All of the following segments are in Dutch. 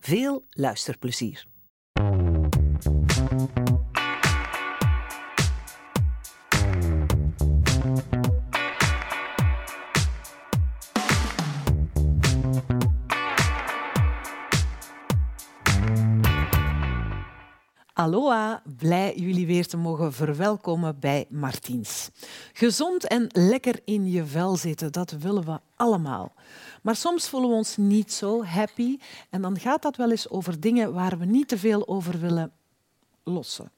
Veel luisterplezier. Aloha, blij jullie weer te mogen verwelkomen bij Martiens. Gezond en lekker in je vel zitten, dat willen we allemaal. Maar soms voelen we ons niet zo happy en dan gaat dat wel eens over dingen waar we niet te veel over willen lossen.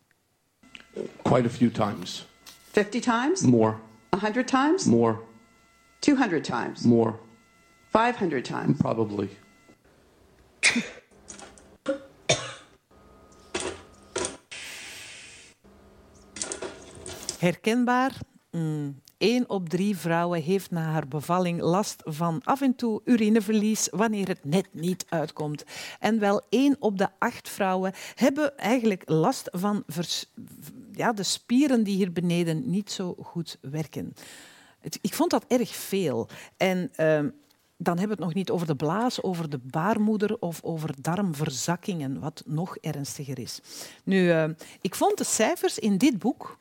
Quite a few times. 50 times? More. 100 times? More. 200 times? More. 500 times? Probably. Herkenbaar? Mm. Op drie vrouwen heeft na haar bevalling last van af en toe urineverlies wanneer het net niet uitkomt. En wel één op de acht vrouwen hebben eigenlijk last van ja, de spieren die hier beneden niet zo goed werken. Ik vond dat erg veel. En ehm, dan hebben we het nog niet over de blaas, over de baarmoeder of over darmverzakkingen, wat nog ernstiger is. Nu, uh, ik vond de cijfers in dit boek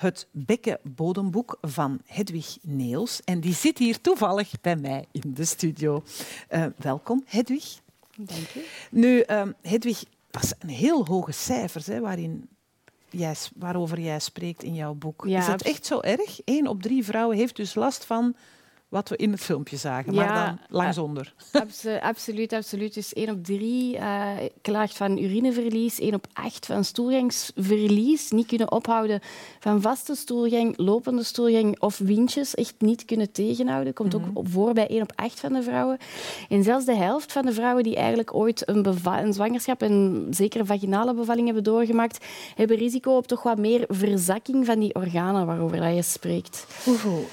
het bekkenbodemboek van Hedwig Neels. En die zit hier toevallig bij mij in de studio. Uh, welkom, Hedwig. Dank je. Nu, uh, Hedwig, dat zijn heel hoge cijfers hè, waarin jij, waarover jij spreekt in jouw boek. Ja, Is dat echt zo erg? Eén op drie vrouwen heeft dus last van wat we in het filmpje zagen, Ja, maar dan langs onder. Abso- absoluut, absoluut. Dus 1 op 3 eh klaagt van urineverlies, 1 op 8 van stoelgangsverlies, niet kunnen ophouden van vaste stoelgang, lopende stoelgang of windjes, echt niet kunnen tegenhouden. Komt ook op- voor bij 1 op 8 van de vrouwen. En zelfs de helft van de vrouwen die eigenlijk ooit een, zwangerschap en zeker een vaginale bevalling hebben doorgemaakt, hebben risico op toch wat meer verzakking van die organen waarover je spreekt.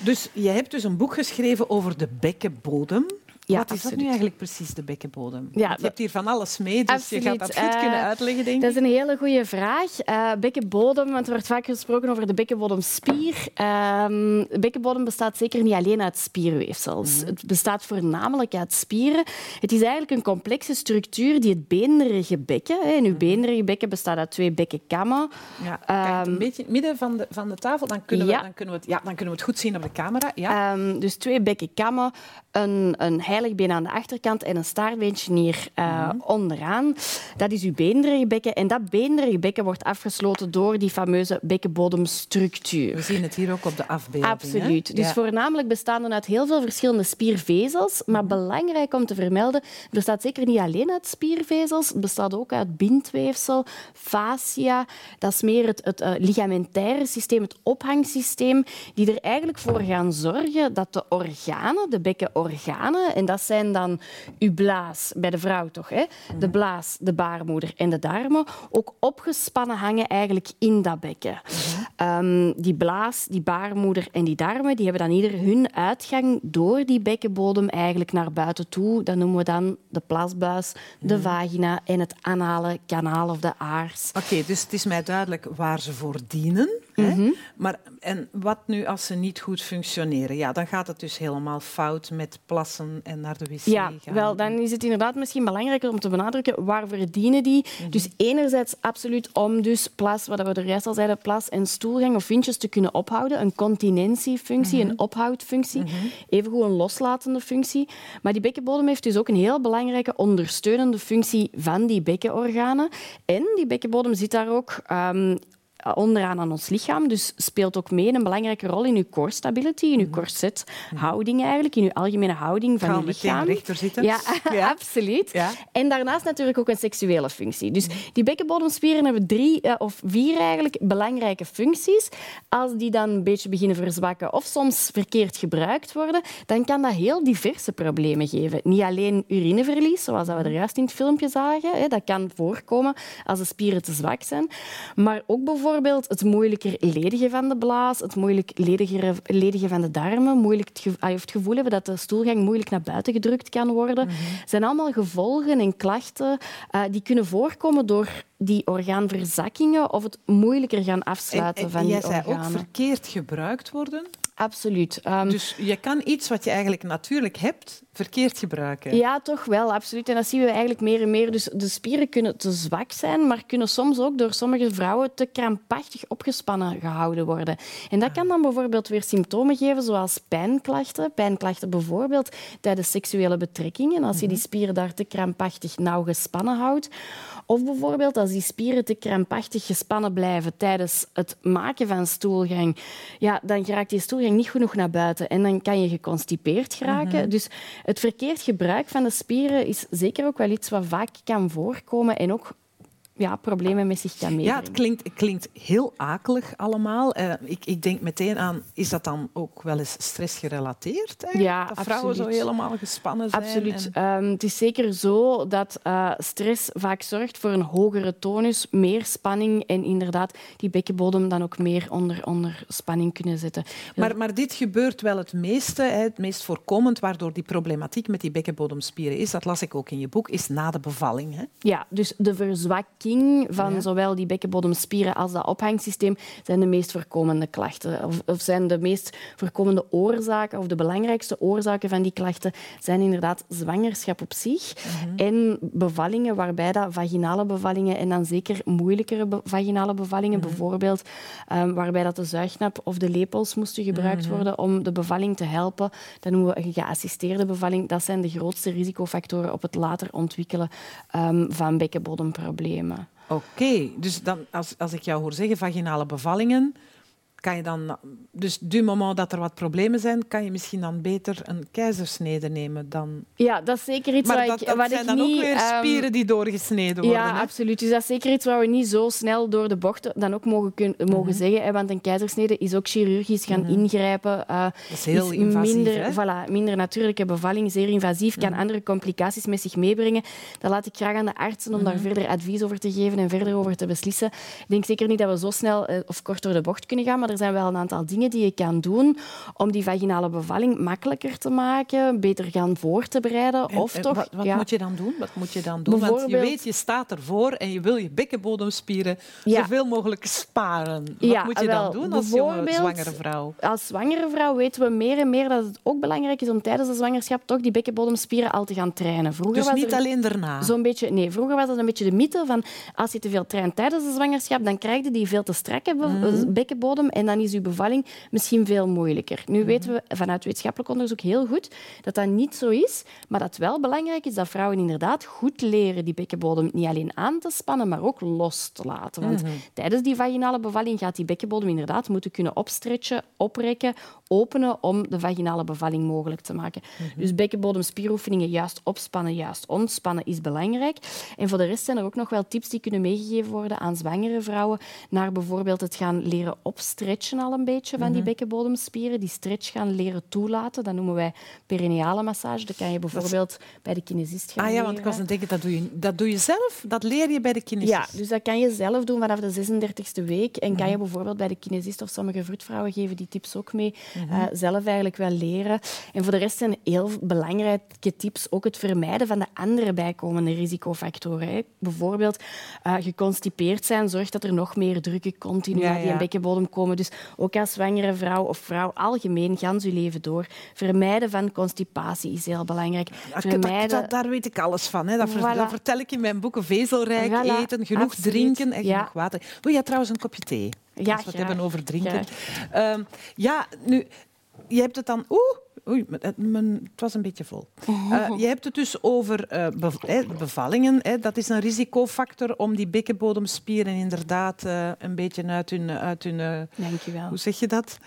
Dus je hebt dus een boek geschreven over de bekkenbodem. Ja, Wat is dat nu eigenlijk precies, de bekkenbodem? Ja, je dat- hebt hier van alles mee, dus je gaat dat goed kunnen Eh, uitleggen, denk Dat ik. is een hele goede vraag. Eh, bekkenbodem, want er wordt vaak gesproken over de bekkenbodemspier. Ehm, de bekkenbodem bestaat zeker niet alleen uit spierweefsels. Het bestaat voornamelijk uit spieren. Het is eigenlijk een complexe structuur die het beenderige bekken... Hè, en uw beenderige bekken bestaat uit twee bekkenkammen. Ja, kijk, een Ehm, beetje in het midden van de, van de tafel, dan kunnen, we, Ja. dan, kunnen we het, ja, dan kunnen we het goed zien op de camera. Ja. Ehm, dus twee bekkenkammen, een, een heiligbeen aan de achterkant en een staartbeentje hier eh, onderaan. Dat is uw beenderige bekken. En dat beenderige bekken wordt afgesloten door die fameuze bekkenbodemstructuur. we zien het hier ook op de afbeelding. hè? Absoluut. Dus Ja. voornamelijk bestaande uit heel veel verschillende spiervezels. Maar belangrijk om te vermelden, het bestaat zeker niet alleen uit spiervezels. Het bestaat ook uit bindweefsel, fascia. Dat is meer het, het eh, ligamentaire systeem, het ophangsysteem, die er eigenlijk voor gaan zorgen dat de organen, de bekkenorganen, en dat zijn dan uw blaas, bij de vrouw toch, hè? de blaas, de baarmoeder en de darmen, ook opgespannen hangen eigenlijk in dat bekken. Ehm, die blaas, die baarmoeder en die darmen, die hebben dan ieder hun uitgang door die bekkenbodem eigenlijk naar buiten toe. Dat noemen we dan de plasbuis, de vagina en het anale kanaal of de aars. Oké, dus het is mij duidelijk waar ze voor dienen. Hè? Maar, en wat nu als ze niet goed functioneren? Ja, dan gaat het dus helemaal fout met plassen en naar de wc Ja, gaan. wel, dan is het inderdaad misschien belangrijker om te benadrukken waarvoor dienen die. Dus enerzijds absoluut om dus plas, wat we er juist al zeiden, plas en stoelgang of windjes te kunnen ophouden. Een continentiefunctie, een ophoudfunctie. Evengoed een loslatende functie. Maar die bekkenbodem heeft dus ook een heel belangrijke ondersteunende functie van die bekkenorganen. En die bekkenbodem zit daar ook... ehm, onderaan aan ons lichaam. Dus speelt ook mee een belangrijke rol in uw core stability, in uw corset-houding eigenlijk, in uw algemene houding van meteen lichaam. rechter zitten. Ja, Ja. absoluut. Ja. En daarnaast natuurlijk ook een seksuele functie. Dus die bekkenbodemspieren hebben drie eh, of vier eigenlijk belangrijke functies. Als die dan een beetje beginnen verzwakken of soms verkeerd gebruikt worden, dan kan dat heel diverse problemen geven. Niet alleen urineverlies, zoals dat we er juist in het filmpje zagen. Hè, dat kan voorkomen als de spieren te zwak zijn. Maar ook bijvoorbeeld het moeilijker ledigen van de blaas, het moeilijk ledigen, ledigen van de darmen, moeilijk het, gevo- ah, of het gevoel hebben dat de stoelgang moeilijk naar buiten gedrukt kan worden. zijn allemaal gevolgen en klachten eh, die kunnen voorkomen door die orgaanverzakkingen of het moeilijker gaan En, afsluiten en van die jij zei ook organen. verkeerd gebruikt worden. Absoluut. Ehm, Dus je kan iets wat je eigenlijk natuurlijk hebt, verkeerd gebruiken. Ja, toch wel, absoluut. En dat zien we eigenlijk meer en meer. Dus de spieren kunnen te zwak zijn, maar kunnen soms ook door sommige vrouwen te krampachtig opgespannen gehouden worden. En dat kan dan bijvoorbeeld weer symptomen geven, zoals pijnklachten. Pijnklachten bijvoorbeeld tijdens seksuele betrekkingen, als je die spieren daar te krampachtig nauw gespannen houdt. Of bijvoorbeeld als die spieren te krampachtig gespannen blijven tijdens het maken van stoelgang, ja, dan geraakt die stoelgang niet genoeg naar buiten en dan kan je geconstipeerd geraken. Dus het verkeerd gebruik van de spieren is zeker ook wel iets wat vaak kan voorkomen en ook ja, problemen met zich kan meebrengen. Ja, het klinkt, het klinkt heel akelig allemaal. Eh, ik, ik denk meteen aan, is dat dan ook wel eens stressgerelateerd? Ja, dat vrouwen zo helemaal gespannen zijn. Absoluut. en- Ehm, het is zeker zo dat eh, stress vaak zorgt voor een hogere tonus, meer spanning en inderdaad die bekkenbodem dan ook meer onder, onder spanning kunnen zetten. Maar, maar dit gebeurt wel het meeste, hè, het meest voorkomend, waardoor die problematiek met die bekkenbodemspieren is, dat las ik ook in je boek, is na de bevalling. Hè? Ja, dus de verzwakking van Ja. zowel die bekkenbodemspieren als dat ophangsysteem zijn de meest voorkomende klachten. Of, of zijn de meest voorkomende oorzaken, of de belangrijkste oorzaken van die klachten, zijn inderdaad zwangerschap op zich en bevallingen, waarbij dat vaginale bevallingen en dan zeker moeilijkere be- vaginale bevallingen, bijvoorbeeld ehm, waarbij dat de zuignap of de lepels moesten gebruikt worden om de bevalling te helpen. Dat noemen we een geassisteerde bevalling. Dat zijn de grootste risicofactoren op het later ontwikkelen ehm, van bekkenbodemproblemen. Oké, dus dan, als, als ik jou hoor zeggen vaginale bevallingen, kan je dan, dus du moment dat er wat problemen zijn, kan je misschien dan beter een keizersnede nemen dan. Ja, dat is zeker iets Maar dat, ik, dat wat zijn ik dan niet... ook weer ehm, spieren die doorgesneden worden. Ja, hè? absoluut. Dus dat is zeker iets wat we niet zo snel door de bocht dan ook mogen, kun- mogen Mhm. zeggen. Hè, want een keizersnede is ook chirurgisch gaan ingrijpen. eh, Dat is heel invasief, Minder, voilà, minder natuurlijke bevalling, zeer invasief, kan andere complicaties met zich meebrengen. Dat laat ik graag aan de artsen om daar verder advies over te geven en verder over te beslissen. Ik denk zeker niet dat we zo snel eh, of kort door de bocht kunnen gaan, maar er zijn wel een aantal dingen die je kan doen om die vaginale bevalling makkelijker te maken, beter gaan voor te bereiden. En- of en toch, wat wat ja, moet je dan doen? Wat moet je dan doen? Want je weet, je staat ervoor en je wil je bekkenbodemspieren Ja. zoveel mogelijk sparen. Wat Ja, moet je wel, dan doen als jonge zwangere vrouw? Als zwangere vrouw weten we meer en meer dat het ook belangrijk is om tijdens de zwangerschap toch die bekkenbodemspieren al te gaan trainen. Vroeger Dus was niet er alleen daarna. zo'n beetje, nee, vroeger was dat een beetje de mythe van als je te veel traint tijdens de zwangerschap, dan krijg je die veel te strakke Mhm. bekkenbodem en dan is je bevalling misschien veel moeilijker. Nu weten we vanuit wetenschappelijk onderzoek heel goed dat dat niet zo is, maar dat wel belangrijk is dat vrouwen inderdaad goed leren die bekkenbodem niet alleen aan te spannen, maar ook los te laten. Want Mhm. tijdens die vaginale bevalling gaat die bekkenbodem inderdaad moeten kunnen opstretchen, oprekken, openen om de vaginale bevalling mogelijk te maken. Mhm. Dus bekkenbodemspieroefeningen, juist opspannen, juist ontspannen, is belangrijk. En voor de rest zijn er ook nog wel tips die kunnen meegegeven worden aan zwangere vrouwen, naar bijvoorbeeld het gaan leren opstretchen al een beetje van die Mhm. bekkenbodemspieren, die stretch gaan leren toelaten. Dat noemen wij perineale massage. Dat kan je bijvoorbeeld bij de kinesist gaan Ah ja, want ik was aan het denken, dat doe, je, dat doe je zelf? Dat leer je bij de kinesist? Ja, dus dat kan je zelf doen vanaf de 36e week. En Mhm. kan je bijvoorbeeld bij de kinesist of sommige vroedvrouwen geven die tips ook mee. Mhm. eh, zelf eigenlijk wel leren. En voor de rest zijn heel belangrijke tips ook het vermijden van de andere bijkomende risicofactoren. hè. Bijvoorbeeld eh, geconstipeerd zijn zorgt dat er nog meer drukken continu Ja, die bekkenbodem komen. Dus ook als zwangere vrouw of vrouw algemeen, gans je leven door. Vermijden van constipatie is heel belangrijk. Vermijden... dat- daar weet ik alles van. Hè. Dat, ver- Voilà. dat vertel ik in mijn boeken. Vezelrijk Voilà, eten, genoeg absoluut. drinken en Ja. genoeg water. Wil jij trouwens een kopje thee? Ja, Als we het hebben over drinken. Ehm, ja, nu, je hebt het dan... Oeh, Oei, het, het, was een beetje vol. Uh, je hebt het dus over uh, bevallingen. Hè. Dat is een risicofactor om die bekkenbodemspieren inderdaad uh, een beetje uit hun... Uit hun Dankjewel. Hoe zeg je dat?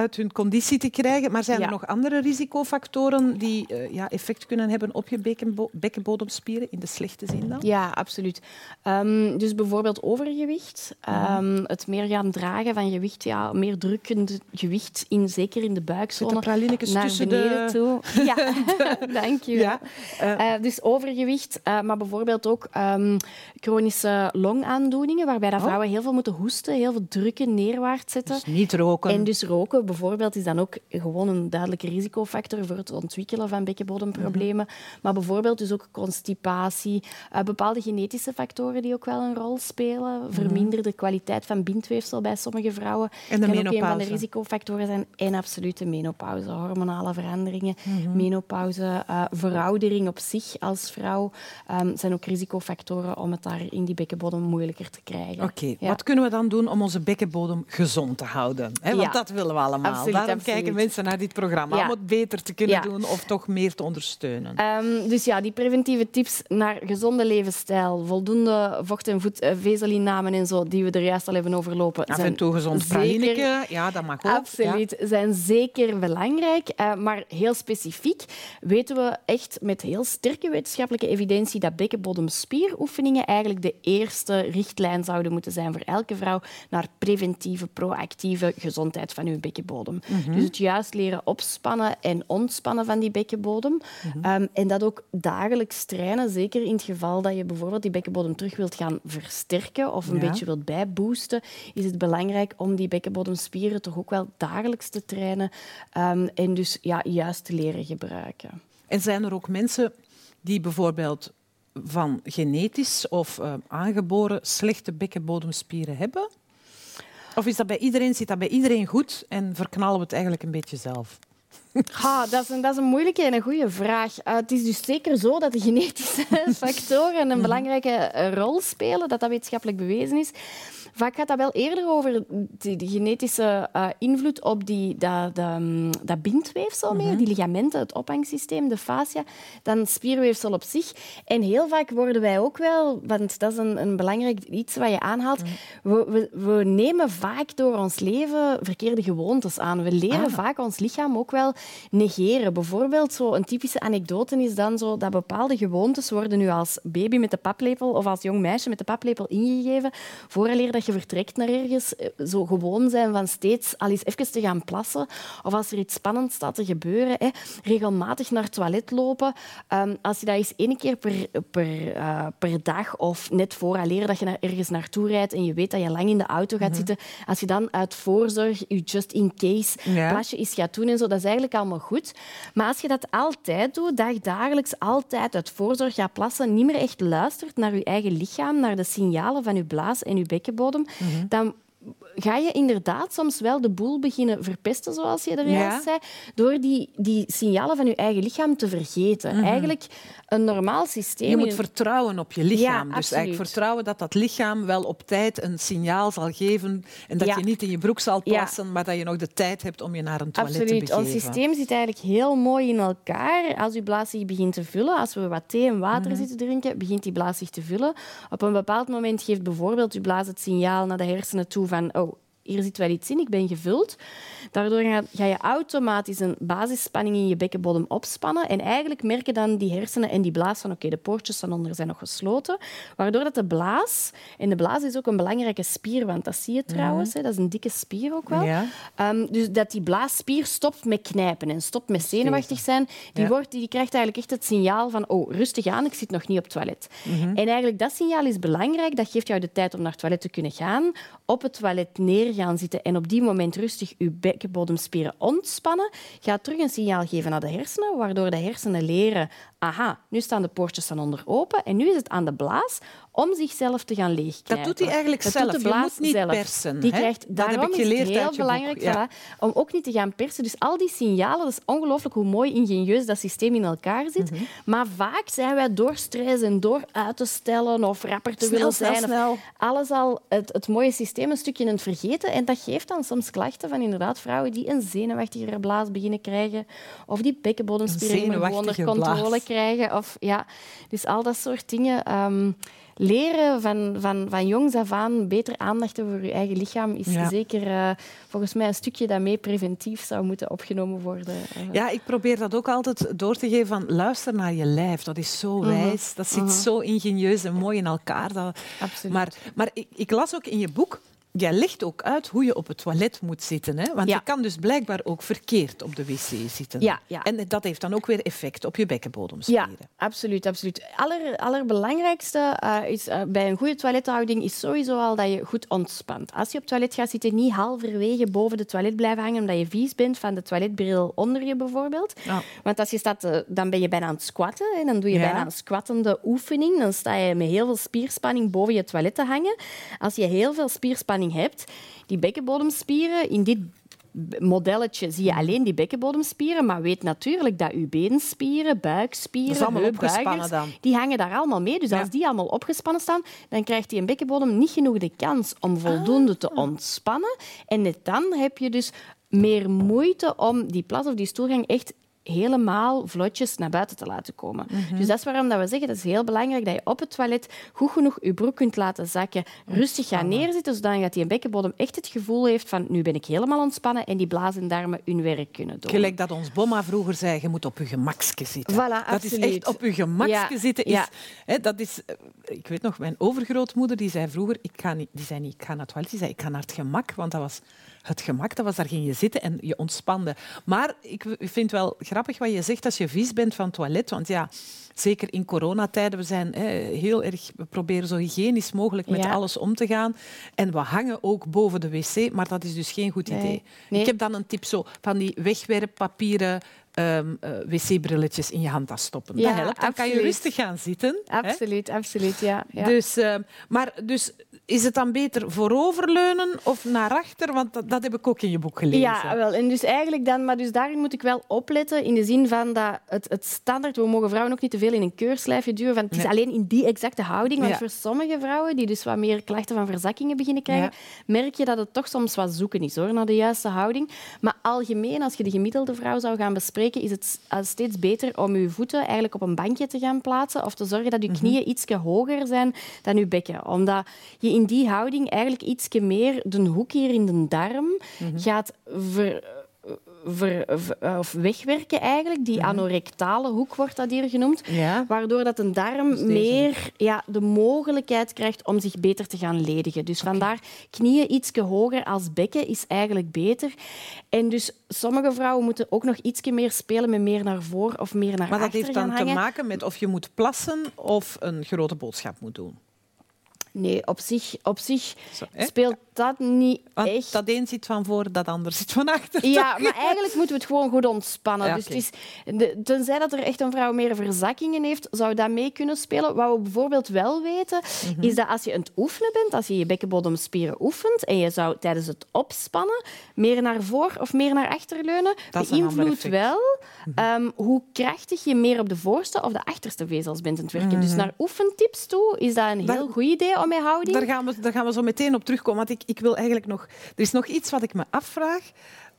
Uit hun conditie te krijgen. Maar zijn er nog andere risicofactoren die uh, ja, effect kunnen hebben op je bekkenbodemspieren, in de slechte zin dan? Ja, absoluut. Um, dus bijvoorbeeld overgewicht. Um, het meer gaan dragen van gewicht, ja, meer drukkend gewicht, in, zeker in de buikzone. Zit naar tussen beneden de... toe. Ja, dank je. Ja. Uh, dus overgewicht, uh, maar bijvoorbeeld ook um, chronische longaandoeningen, waarbij dat vrouwen oh. heel veel moeten hoesten, heel veel drukken neerwaarts zetten. Dus niet roken. En dus roken bijvoorbeeld is dan ook gewoon een duidelijke risicofactor voor het ontwikkelen van bekkenbodemproblemen. Mm -hmm. Maar bijvoorbeeld dus ook constipatie, uh, bepaalde genetische factoren die ook wel een rol spelen, mm verminderde kwaliteit van bindweefsel bij sommige vrouwen. En de kan menopauze. ook een van de risicofactoren zijn. En absolute menopauze, hormonale veranderingen, mm -hmm. menopauze, uh, veroudering op zich als vrouw um, zijn ook risicofactoren om het daar in die bekkenbodem moeilijker te krijgen. Oké, okay. ja. wat kunnen we dan doen om onze bekkenbodem gezond te houden? He, want ja. dat willen we allemaal allemaal. Absoluut, Daarom absoluut. kijken mensen naar dit programma, ja. om het beter te kunnen ja. doen of toch meer te ondersteunen. Um, dus ja, die preventieve tips naar gezonde levensstijl, voldoende vocht- en voet, uh, vezelinname en zo, die we er juist al hebben overlopen. Af en toe gezond pralineke, ja, dat mag ook. Absoluut, ja. zijn zeker belangrijk. Uh, maar heel specifiek weten we echt met heel sterke wetenschappelijke evidentie dat bekkenbodemspieroefeningen eigenlijk de eerste richtlijn zouden moeten zijn voor elke vrouw naar preventieve, proactieve gezondheid van uw bekkenbodem. Mm -hmm. Dus het juist leren opspannen en ontspannen van die bekkenbodem. Mm -hmm. um, en dat ook dagelijks trainen, zeker in het geval dat je bijvoorbeeld die bekkenbodem terug wilt gaan versterken of een ja. beetje wilt bijboosten, is het belangrijk om die bekkenbodemspieren toch ook wel dagelijks te trainen um, en dus ja, juist te leren gebruiken. En zijn er ook mensen die bijvoorbeeld van genetisch of uh, aangeboren slechte bekkenbodemspieren hebben? Of is dat bij iedereen, zit dat bij iedereen goed en verknallen we het eigenlijk een beetje zelf? Ha, dat, is een, dat is een moeilijke en een goede vraag. Uh, het is dus zeker zo dat de genetische factoren een belangrijke rol spelen, dat dat wetenschappelijk bewezen is. Vaak gaat dat wel eerder over die, die genetische uh, invloed op die, dat, dat, dat bindweefsel meer, mm -hmm. die ligamenten, het ophangsysteem, de fascia, dan spierweefsel op zich. En heel vaak worden wij ook wel, want dat is een, een belangrijk iets wat je aanhaalt, mm -hmm. we, we, we, nemen vaak door ons leven verkeerde gewoontes aan. We leren ah. vaak ons lichaam ook wel negeren. Bijvoorbeeld, zo een typische anekdote is dan zo dat bepaalde gewoontes worden nu als baby met de paplepel of als jong meisje met de paplepel ingegeven, vooraleer dat je vertrekt naar ergens, zo gewoon zijn van steeds al eens even te gaan plassen of als er iets spannends staat te gebeuren, hè, regelmatig naar het toilet lopen. Um, als je dat eens één keer per, per, uh, per dag of net vooraleer dat je naar, ergens naartoe rijdt en je weet dat je lang in de auto gaat mm -hmm. zitten, als je dan uit voorzorg je just in case ja. plasje eens gaat doen en zo, dat is eigenlijk allemaal goed. Maar als je dat altijd doet, dagdagelijks altijd uit voorzorg gaat plassen, niet meer echt luistert naar je eigen lichaam, naar de signalen van je blaas en je bekkenbodem, mm -hmm. dan ga je inderdaad soms wel de boel beginnen verpesten, zoals je er ja. zei, door die, die signalen van je eigen lichaam te vergeten. Mm -hmm. Eigenlijk een normaal systeem... Je moet vertrouwen op je lichaam. Ja, dus eigenlijk vertrouwen dat dat lichaam wel op tijd een signaal zal geven en dat ja. je niet in je broek zal plassen, maar dat je nog de tijd hebt om je naar een toilet absoluut. te begeven. Ons systeem zit eigenlijk heel mooi in elkaar. Als je blaas zich begint te vullen, als we wat thee en water mm -hmm. zitten drinken, begint die blaas zich te vullen. Op een bepaald moment geeft bijvoorbeeld je blaas het signaal naar de hersenen toe van oh, hier zit wel iets in, ik ben gevuld. Daardoor ga, ga, je automatisch een basisspanning in je bekkenbodem opspannen. En eigenlijk merken dan die hersenen en die blaas van oké, okay, de poortjes van onder zijn nog gesloten. Waardoor dat de blaas, en de blaas is ook een belangrijke spier, want dat zie je trouwens, mm. hè, dat is een dikke spier ook wel. Ja. Um, dus dat die blaasspier stopt met knijpen en stopt met zenuwachtig zijn, die, ja. wordt, die krijgt eigenlijk echt het signaal van oh, rustig aan, ik zit nog niet op het toilet. Mm -hmm. En eigenlijk dat signaal is belangrijk, dat geeft jou de tijd om naar het toilet te kunnen gaan, op het toilet neer gaan zitten en op die moment rustig je bekkenbodemspieren ontspannen, gaat terug een signaal geven naar de hersenen, waardoor de hersenen leren aha, nu staan de poortjes van onder open en nu is het aan de blaas om zichzelf te gaan leegkrijgen. Dat doet hij eigenlijk Dat zelf. doet de Je blaas moet niet zelf. persen, Die hè? krijgt, Dat heb daarom ik is geleerd het uit heel belangrijk ja. voilà, om ook niet te gaan persen. Dus al die signalen, dat is ongelooflijk hoe mooi ingenieus dat systeem in elkaar zit. Mhm. Maar vaak zijn wij door stress en door uit te stellen of rapper te Snel, willen zijn, snel. alles al het, het mooie systeem een stukje in het vergeten. En dat geeft dan soms klachten van inderdaad vrouwen die een zenuwachtigere blaas beginnen krijgen of die bekkenbodemspieren gewoon onder controle. Krijgen. Of, ja, dus al dat soort dingen. ehm, leren van, van, van jongs af aan beter aandacht hebben voor je eigen lichaam is Ja. zeker eh, volgens mij een stukje dat mee preventief zou moeten opgenomen worden. Eh, Ja, ik probeer dat ook altijd door te geven van luister naar je lijf. Dat is zo wijs. Dat zit zo ingenieus en mooi in elkaar. Dat... Absoluut. Maar, maar ik, ik las ook in je boek, jij legt ook uit hoe je op het toilet moet zitten. Hè? Want Ja. je kan dus blijkbaar ook verkeerd op de wc zitten. Ja, ja. En dat heeft dan ook weer effect op je bekkenbodemspieren. Ja, absoluut. absoluut. Aller, allerbelangrijkste eh, is, eh, bij een goede toilethouding is sowieso al dat je goed ontspant. Als je op het toilet gaat zitten, niet halverwege boven de toilet blijven hangen omdat je vies bent van de toiletbril onder je bijvoorbeeld. Ja. Want als je staat, eh, dan ben je bijna aan het squatten. En dan doe je bijna een squattende oefening. Dan sta je met heel veel spierspanning boven je toilet te hangen. Als je heel veel spierspanning hebt, die bekkenbodemspieren in dit modelletje zie je alleen die bekkenbodemspieren, maar weet natuurlijk dat uw beenspieren, buikspieren, heupbuigers, die hangen daar allemaal mee. Dus Ja. als die allemaal opgespannen staan, dan krijgt die een bekkenbodem niet genoeg de kans om voldoende Ah. te ontspannen. En net dan heb je dus meer moeite om die plas of die stoelgang echt helemaal vlotjes naar buiten te laten komen. Mhm. Dus dat is waarom dat we zeggen, dat is heel belangrijk dat je op het toilet goed genoeg je broek kunt laten zakken, rustig gaan neerzitten, zodat die bekkenbodem echt het gevoel heeft van nu ben ik helemaal ontspannen en die blaas en darmen hun werk kunnen doen. Gelijk dat ons bomma vroeger zei, je moet op je gemakske zitten. Voilà, dat is echt op je gemakske Ja, zitten. Is, ja. hè, dat is, eh, ik weet nog, mijn overgrootmoeder die zei vroeger, ik ga niet, die zei niet, ik ga naar het toilet, die zei, ik ga naar het gemak, want dat was het gemak, dat was, daar ging je zitten en je ontspande. Maar ik vind wel grappig wat je zegt als je vies bent van het toilet, want ja, zeker in coronatijden, we zijn hè, heel erg, we proberen zo hygiënisch mogelijk met Ja. alles om te gaan. En we hangen ook boven de wc, maar dat is dus geen goed Nee. idee. Nee. Ik heb dan een tip zo van die wegwerppapieren ehm, eh, wc-brilletjes in je handtas stoppen. Ja, dat helpt. Dan kan je rustig gaan zitten. hè. Absoluut, absoluut, ja. ja. Dus, ehm, maar dus is het dan beter vooroverleunen of naar achter? Want dat, dat heb ik ook in je boek gelezen. Ja, wel. En dus eigenlijk dan, maar dus daarin moet ik wel opletten in de zin van dat het, het standaard, we mogen vrouwen ook niet te veel in een keurslijfje duwen, van het is Nee. alleen in die exacte houding. Want Ja. voor sommige vrouwen die dus wat meer klachten van verzakkingen beginnen krijgen, merk je dat het toch soms wat zoeken is hoor, naar de juiste houding. Maar algemeen, als je de gemiddelde vrouw zou gaan bespreken, is het eh, steeds beter om je voeten eigenlijk op een bankje te gaan plaatsen of te zorgen dat je knieën iets hoger zijn dan je bekken. Omdat je in die houding eigenlijk iets meer de hoek hier in de darm gaat ver, ver- ver- of wegwerken eigenlijk. Die anorectale hoek wordt dat hier genoemd. Ja. Waardoor dat een darm deze meer ja, de mogelijkheid krijgt om zich beter te gaan ledigen. Dus vandaar knieën iets hoger als bekken is eigenlijk beter. En dus sommige vrouwen moeten ook nog iets meer spelen met meer naar voren of meer naar Maar dat achter heeft dan te maken met of je moet plassen of een grote boodschap moet doen. Nee, op zich, op zich Zo, speelt dat niet Want echt. dat een zit van voor, dat ander zit van achter. Ja, maar eigenlijk moeten we het gewoon goed ontspannen. Ja, dus oké. het is, de, tenzij dat er echt een vrouw meer verzakkingen heeft, zou dat mee kunnen spelen. Wat we bijvoorbeeld wel weten, Mhm. is dat als je aan het oefenen bent, als je je bekkenbodemspieren oefent en je zou tijdens het opspannen meer naar voor of meer naar achter leunen, Dat beïnvloedt effect. Mhm. wel ehm, hoe krachtig je meer op de voorste of de achterste vezels bent aan het werken. Dus naar oefentips toe is dat een Mhm. Heel goed idee om houding. Daar gaan, we, daar gaan we zo meteen op terugkomen. Want ik, ik wil eigenlijk nog... Er is nog iets wat ik me afvraag.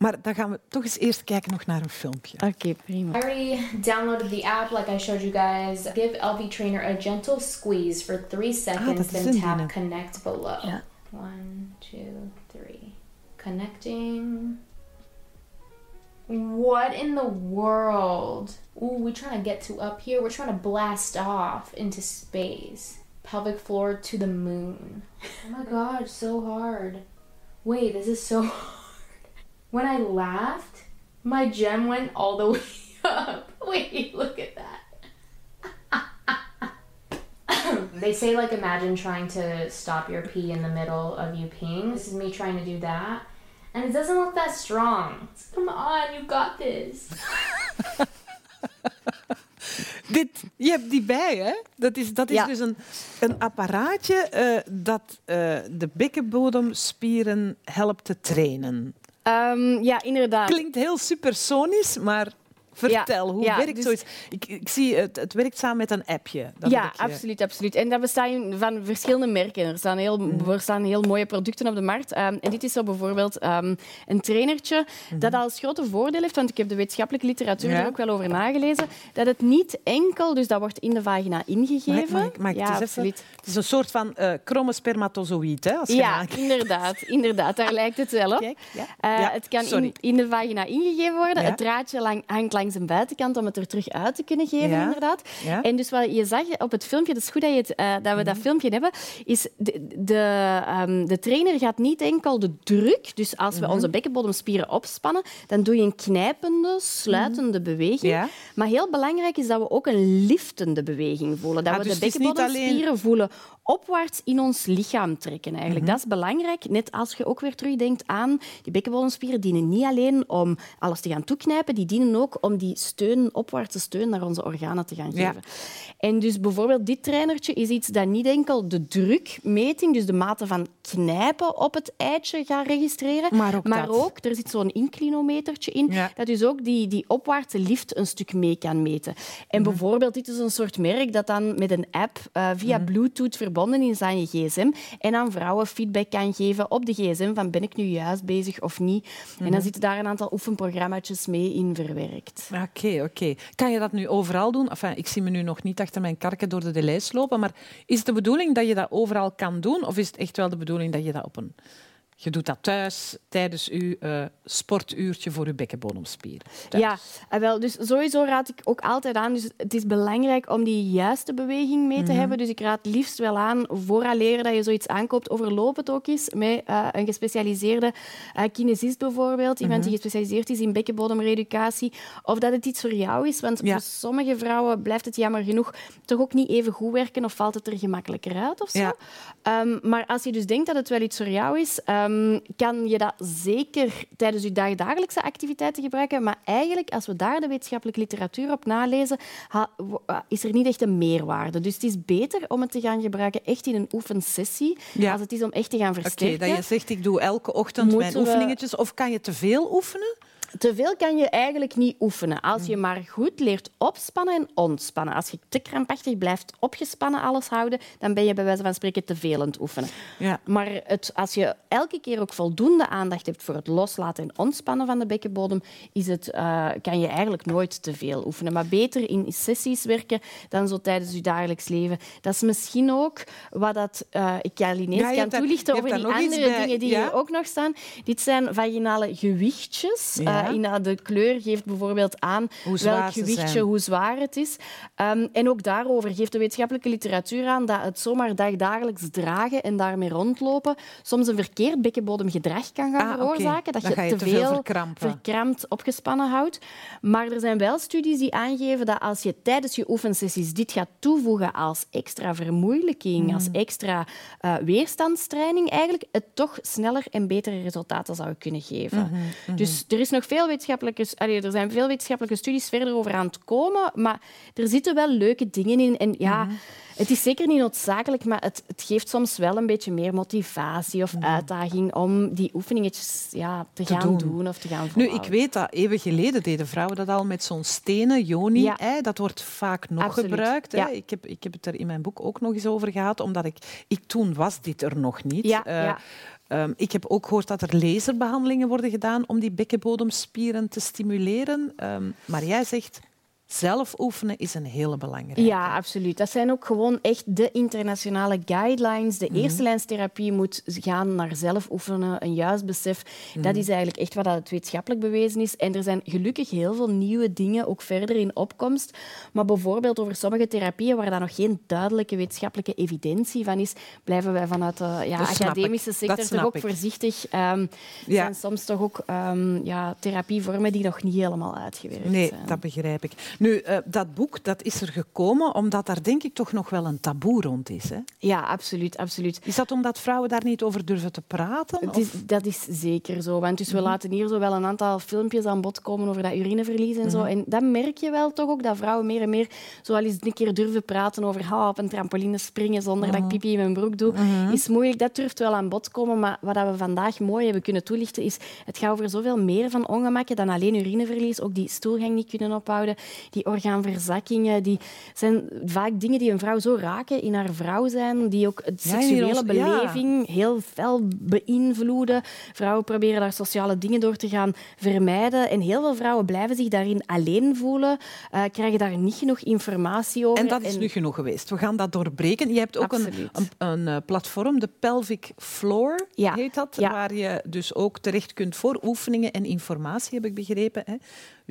Maar dan gaan we toch eens eerst kijken nog naar een filmpje. Oké, prima. I already downloaded the app like I showed you guys. Give LV Trainer a gentle squeeze for three seconds, dat is then tap connect below. Ja. One, two, three. Connecting. What in the world? Ooh, we're trying to get to up here. We're trying to blast off into space. Pelvic floor to the moon. Oh my god, so hard. Wait, this is so hard. When I laughed, my gem went all the way up. Wait, look at that. they say, like, imagine trying to stop your pee in the middle of you peeing. This is me trying to do that. And it doesn't look that strong. Come on, you got this. Dit, je hebt die bij, hè? Dat is, dat is Ja. dus een, een apparaatje eh, dat eh, de bekkenbodemspieren helpt te trainen. Ehm, ja, inderdaad. Klinkt heel supersonisch, maar vertel, hoe ja, werkt dus- zoiets? Ik, ik zie, het, het werkt samen met een appje. Dat ja, eh, absoluut, absoluut. En dat bestaat van verschillende merken. Er staan heel, Mhm. er staan heel mooie producten op de markt. Ehm, en dit is zo bijvoorbeeld ehm, een trainertje dat als grote voordeel heeft, want ik heb de wetenschappelijke literatuur Mhm. Ja. er ook wel over nagelezen, dat het niet enkel, dus dat wordt in de vagina ingegeven. Mag mag mag ja, het even? absoluut. Het is een soort van eh kromme spermatozoïd, hè? Als je Ja, maakt. inderdaad, inderdaad. Daar lijkt het wel op. Kijk. Eh, het kan in, in de vagina ingegeven worden. Het draadje lang, hangt langs de buitenkant om het er terug uit te kunnen geven, Ja. inderdaad. Ja. En dus wat je zag op het filmpje, het is goed dat, je het, eh, dat we dat Mhm. filmpje hebben, is de, de, ehm, de trainer gaat niet enkel de druk, dus als Mhm. we onze bekkenbodemspieren opspannen, dan doe je een knijpende, sluitende beweging. Mhm. Ja. Maar heel belangrijk is dat we ook een liftende beweging voelen. Dat Ah, we dus de bekkenbodemspieren voelen opwaarts in ons lichaam trekken. Mhm. Eigenlijk. Dat is belangrijk. Net als je ook weer terugdenkt aan die bekkenbodemspieren dienen niet alleen om alles te gaan toeknijpen, die dienen ook om die steun, opwaartse steun naar onze organen te gaan Ja. geven. En dus bijvoorbeeld dit trainertje is iets dat niet enkel de drukmeting, dus de mate van knijpen op het eitje gaat registreren, Maar ook er zit zo'n inclinometertje in, Ja. dat dus ook die, die opwaartse lift een stuk mee kan meten. En Mhm. bijvoorbeeld, dit is een soort merk dat dan met een app eh, via Mhm. Bluetooth verbonden is aan je gsm en aan vrouwen feedback kan geven op de gsm van ben ik nu juist bezig of niet. En Mhm. dan zitten daar een aantal oefenprogramma's mee in verwerkt. Oké, oké. Kan je dat nu overal doen? Enfin, ik zie me nu nog niet achter mijn karken door de delays lopen, maar is het de bedoeling dat je dat overal kan doen? Of is het echt wel de bedoeling dat je dat op een... Je doet dat thuis tijdens je eh, sportuurtje voor je bekkenbodemspieren. Thuis. Ja, eh, wel, dus sowieso raad ik ook altijd aan. Dus het is belangrijk om die juiste beweging mee Mhm. te hebben. Dus ik raad liefst wel aan, vooraleer dat je zoiets aankoopt, overloop het ook eens met eh, een gespecialiseerde eh kinesist bijvoorbeeld. Iemand Mhm. die gespecialiseerd is in bekkenbodemreeducatie. Of dat het iets voor jou is. Want Ja. voor sommige vrouwen blijft het jammer genoeg toch ook niet even goed werken of valt het er gemakkelijker uit of zo. Ja. Ehm, maar als je dus denkt dat het wel iets voor jou is, ehm, kan je dat zeker tijdens je dagdagelijkse activiteiten gebruiken. Maar eigenlijk, als we daar de wetenschappelijke literatuur op nalezen, eh, is er niet echt een meerwaarde. Dus het is beter om het te gaan gebruiken echt in een oefensessie, Ja. als het is om echt te gaan Oké, versterken. dat je zegt, ik doe elke ochtend mijn Moeten oefeningetjes. Of kan je te veel oefenen? Te veel kan je eigenlijk niet oefenen. Als Mm. je maar goed leert opspannen en ontspannen. Als je te krampachtig blijft opgespannen alles houden, dan ben je bij wijze van spreken te veel aan het oefenen. Ja. Maar het, als je elke keer ook voldoende aandacht hebt voor het loslaten en ontspannen van de bekkenbodem, is het, eh, kan je eigenlijk nooit te veel oefenen. Maar beter in sessies werken dan zo tijdens je dagelijks leven. Dat is misschien ook wat dat, eh, ik jou ineens Ja, kan toelichten over die andere bij, dingen die ja? hier ook nog staan. Dit zijn vaginale gewichtjes. In, eh, de kleur geeft bijvoorbeeld aan welk gewichtje, hoe zwaar het is. Ehm, en ook daarover geeft de wetenschappelijke literatuur aan dat het zomaar dagdagelijks dragen en daarmee rondlopen soms een verkeerd bekkenbodemgedrag kan gaan Ah, veroorzaken. Dat je, je te veel verkrampen. verkrampt, opgespannen houdt. Maar er zijn wel studies die aangeven dat als je tijdens je oefensessies dit gaat toevoegen als extra vermoeilijking, als Hmm. extra eh, weerstandstraining, eigenlijk het toch sneller en betere resultaten zou kunnen geven. Mhm, Dus er, is nog veel wetenschappelijke, allee, er zijn veel wetenschappelijke studies verder over aan het komen, maar er zitten wel leuke dingen in. En ja, Mhm. het is zeker niet noodzakelijk, maar het, het geeft soms wel een beetje meer motivatie of uitdaging om die oefeningetjes ja, te, gaan doen. doen. of te gaan Nu, volhouden. ik weet dat eeuwen geleden deden vrouwen dat al met zo'n stenen joni. Ja. Hè, dat wordt vaak nog Absoluut, gebruikt. Hè. Ik, heb, ik heb het er in mijn boek ook nog eens over gehad, omdat ik, ik toen was dit er nog niet. Ja, Eh, ehm, ik heb ook gehoord dat er laserbehandelingen worden gedaan om die bekkenbodemspieren te stimuleren. Ehm, maar jij zegt, zelf oefenen is een hele belangrijke. Ja, absoluut. Dat zijn ook gewoon echt de internationale guidelines. Mhm. De eerste lijnstherapie moet gaan naar zelf oefenen, een juist besef. Mhm. Dat is eigenlijk echt wat het wetenschappelijk bewezen is. En er zijn gelukkig heel veel nieuwe dingen ook verder in opkomst. Maar bijvoorbeeld over sommige therapieën waar daar nog geen duidelijke wetenschappelijke evidentie van is, blijven wij vanuit de ja, academische sector toch ook ik. voorzichtig. Ehm Ja. zijn soms toch ook ehm, ja, therapievormen die nog niet helemaal uitgewerkt Nee, zijn. dat begrijp ik. Nu, eh, dat boek dat is er gekomen omdat daar denk ik toch nog wel een taboe rond is. Hè? Ja, absoluut, absoluut. Is dat omdat vrouwen daar niet over durven te praten? Is, dat is zeker zo. Want dus we laten hier zo wel een aantal filmpjes aan bod komen over dat urineverlies en zo. En dan merk je wel toch ook dat vrouwen meer en meer zo al eens een keer durven praten over ah, op een trampoline springen zonder dat ik pipi in mijn broek doe. Is moeilijk. Dat durft wel aan bod komen. Maar wat we vandaag mooi hebben kunnen toelichten is het gaat over zoveel meer van ongemakken dan alleen urineverlies. Ook die stoelgang niet kunnen ophouden, die orgaanverzakkingen. Die zijn vaak dingen die een vrouw zo raken in haar vrouw zijn, die ook het Ja, seksuele ja. beleving heel fel beïnvloeden. Vrouwen proberen daar sociale dingen door te gaan vermijden. En heel veel vrouwen blijven zich daarin alleen voelen, eh, krijgen daar niet genoeg informatie over. En dat is nu genoeg geweest. We gaan dat doorbreken. Je hebt ook een, een, een eh, platform, de Pelvic Floor Ja. heet dat, waar je dus ook terecht kunt voor oefeningen en informatie, heb ik begrepen. Hè?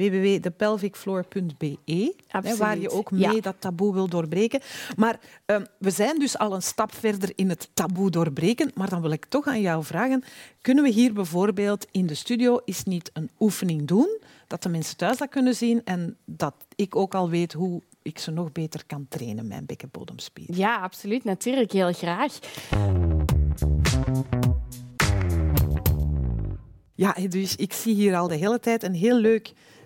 www.thepelvicfloor.be, waar je ook mee Ja. dat taboe wil doorbreken. Maar ehm, we zijn dus al een stap verder in het taboe doorbreken. Maar dan wil ik toch aan jou vragen, kunnen we hier bijvoorbeeld in de studio eens niet een oefening doen, dat de mensen thuis dat kunnen zien en dat ik ook al weet hoe ik ze nog beter kan trainen, mijn bekkenbodemspieren. Ja, absoluut. Natuurlijk. Heel graag. Ja, dus ik zie hier al de hele tijd een heel leuk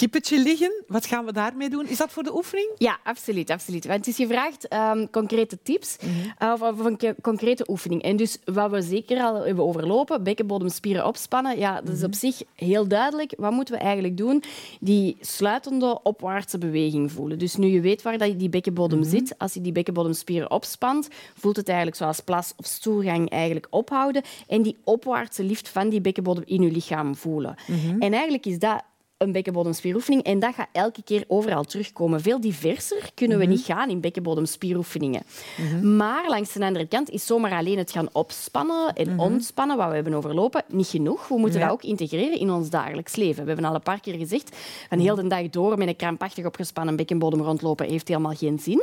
kippetje liggen. Wat gaan we daarmee doen? Is dat voor de oefening? Ja, absoluut. absoluut. Want het is gevraagd ehm, concrete tips eh, of, of een concrete oefening. En dus wat we zeker al hebben overlopen, bekkenbodemspieren opspannen, ja, dat is op zich heel duidelijk. Wat moeten we eigenlijk doen? Die sluitende opwaartse beweging voelen. Dus nu je weet waar dat die bekkenbodem zit, als je die bekkenbodemspieren opspant, voelt het eigenlijk zoals plas of stoelgang eigenlijk ophouden en die opwaartse lift van die bekkenbodem in je lichaam voelen. En eigenlijk is dat een bekkenbodemspieroefening en dat gaat elke keer overal terugkomen. Veel diverser kunnen we niet gaan in bekkenbodemspieroefeningen. Maar langs de andere kant is zomaar alleen het gaan opspannen en ontspannen, wat we hebben overlopen, niet genoeg. We moeten Ja. dat ook integreren in ons dagelijks leven. We hebben al een paar keer gezegd, van heel de dag door met een krampachtig opgespannen bekkenbodem rondlopen heeft helemaal geen zin.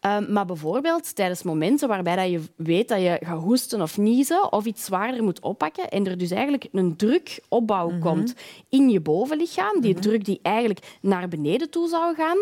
Um, maar bijvoorbeeld tijdens momenten waarbij dat je weet dat je gaat hoesten of niezen of iets zwaarder moet oppakken en er dus eigenlijk een drukopbouw komt in je bovenlichaam, die druk die eigenlijk naar beneden toe zou gaan.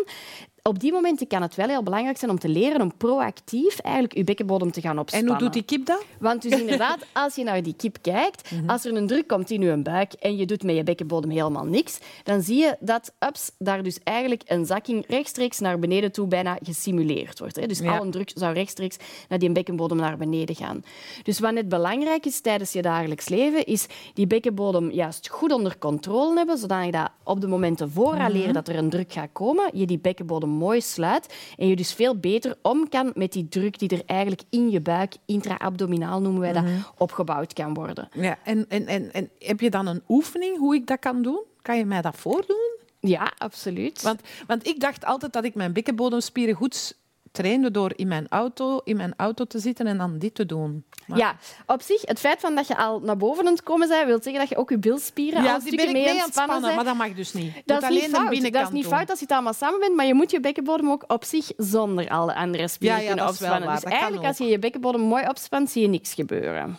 Op die momenten kan het wel heel belangrijk zijn om te leren om proactief eigenlijk je bekkenbodem te gaan En opspannen. hoe doet die kip dat? Want dus inderdaad, als je naar die kip kijkt, als er een druk komt in je buik en je doet met je bekkenbodem helemaal niks, dan zie je dat ups, daar dus eigenlijk een zakking rechtstreeks naar beneden toe bijna gesimuleerd wordt. hè. Dus Ja. al een druk zou rechtstreeks naar die bekkenbodem naar beneden gaan. Dus wat net belangrijk is tijdens je dagelijks leven, is die bekkenbodem juist goed onder controle hebben, zodat je dat op de momenten vooraleer dat er een druk gaat komen, je die bekkenbodem mooi sluit en je dus veel beter om kan met die druk die er eigenlijk in je buik, intra-abdominaal noemen wij dat, opgebouwd kan worden. Ja, en, en, en, en heb je dan een oefening hoe ik dat kan doen? Kan je mij dat voordoen? Ja, absoluut. Want, want ik dacht altijd dat ik mijn bekkenbodemspieren goed trainde door in mijn, auto, in mijn auto te zitten en dan dit te doen. Maar- Ja, op zich, het feit van dat je al naar boven aan het komen bent, wil zeggen dat je ook je bilspieren al ja een ben ik mee mee aan het spannen maar dat mag dus niet. Dat is, niet fout. dat is niet fout als je het allemaal samen bent, maar je moet je bekkenbodem ook op zich zonder alle andere spieren Ja, ja, kunnen opspannen. Dus eigenlijk, als je je bekkenbodem mooi opspant, zie je niks gebeuren.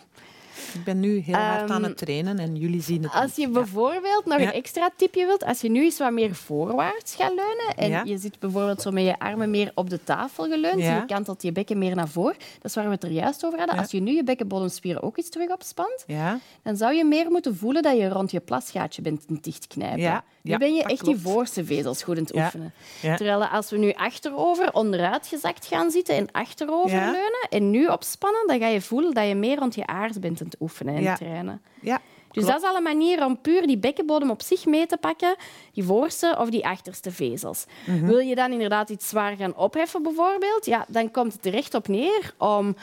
Ik ben nu heel hard aan Ehm, het trainen en jullie zien het Als je niet. Ja. bijvoorbeeld nog een extra tipje wilt, als je nu eens wat meer voorwaarts gaat leunen en Ja. je zit bijvoorbeeld zo met je armen meer op de tafel geleund, Ja. je kantelt je bekken meer naar voren, dat is waar we het er juist over hadden. Als je nu je bekkenbodemspieren ook eens terug opspant, Ja, dan zou je meer moeten voelen dat je rond je plasgaatje bent het dichtknijpen. Ja, Nu ben je echt die voorste vezels goed aan het oefenen. Terwijl als we nu achterover, onderuit gezakt gaan zitten en achterover leunen en nu opspannen, dan ga je voelen dat je meer rond je aars bent aan het oefenen en Ja. trainen. ja. Dus klopt. dat is al een manier om puur die bekkenbodem op zich mee te pakken, die voorste of die achterste vezels. Mhm. Wil je dan inderdaad iets zwaar gaan opheffen bijvoorbeeld, ja, dan komt het er echt op neer om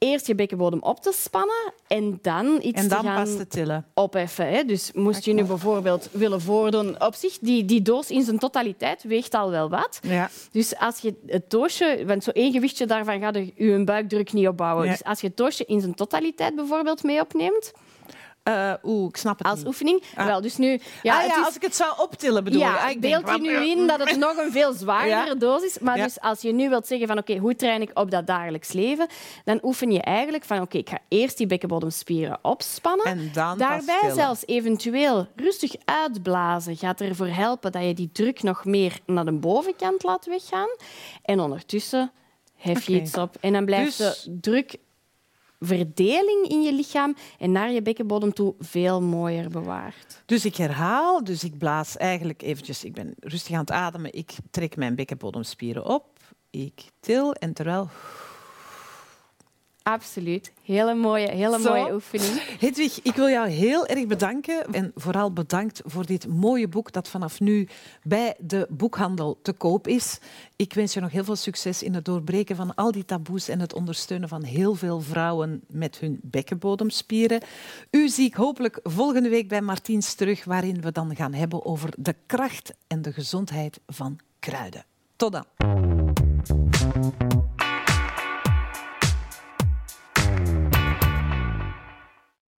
eerst je bekkenbodem op te spannen en dan iets En dan te gaan pas te tillen. opheffen. Hè. Dus moest je nu bijvoorbeeld willen voordoen... Op zich, die, die doos in zijn totaliteit weegt al wel wat. Ja. Dus als je het doosje... Want zo één gewichtje daarvan gaat je je buikdruk niet opbouwen. Dus als je het doosje in zijn totaliteit bijvoorbeeld mee opneemt... Oeh, ik snap het als niet. oefening. Wel, dus nu, ja, Ja, het ja is- als ik het zou optillen bedoel ja, je? Ik beeld je nu in dat het nog een veel zwaardere Ja. dosis is. Maar Ja. dus als je nu wilt zeggen van oké, hoe train ik op dat dagelijks leven, dan oefen je eigenlijk van oké, ik ga eerst die bekkenbodemspieren opspannen. En dan Daarbij zelfs eventueel rustig uitblazen gaat ervoor helpen dat je die druk nog meer naar de bovenkant laat weggaan. En ondertussen hef je iets op. En dan blijft Dus- de drukverdeling in je lichaam en naar je bekkenbodem toe veel mooier bewaard. Dus ik herhaal, dus ik blaas eigenlijk eventjes, ik ben rustig aan het ademen, ik trek mijn bekkenbodemspieren op, ik til en terwijl... Absoluut. Hele mooie, hele Zo. mooie oefening. Hedwig, ik wil jou heel erg bedanken en vooral bedankt voor dit mooie boek dat vanaf nu bij de boekhandel te koop is. Ik wens je nog heel veel succes in het doorbreken van al die taboes en het ondersteunen van heel veel vrouwen met hun bekkenbodemspieren. U zie ik hopelijk volgende week bij Martiens terug, waarin we dan gaan hebben over de kracht en de gezondheid van kruiden. Tot dan.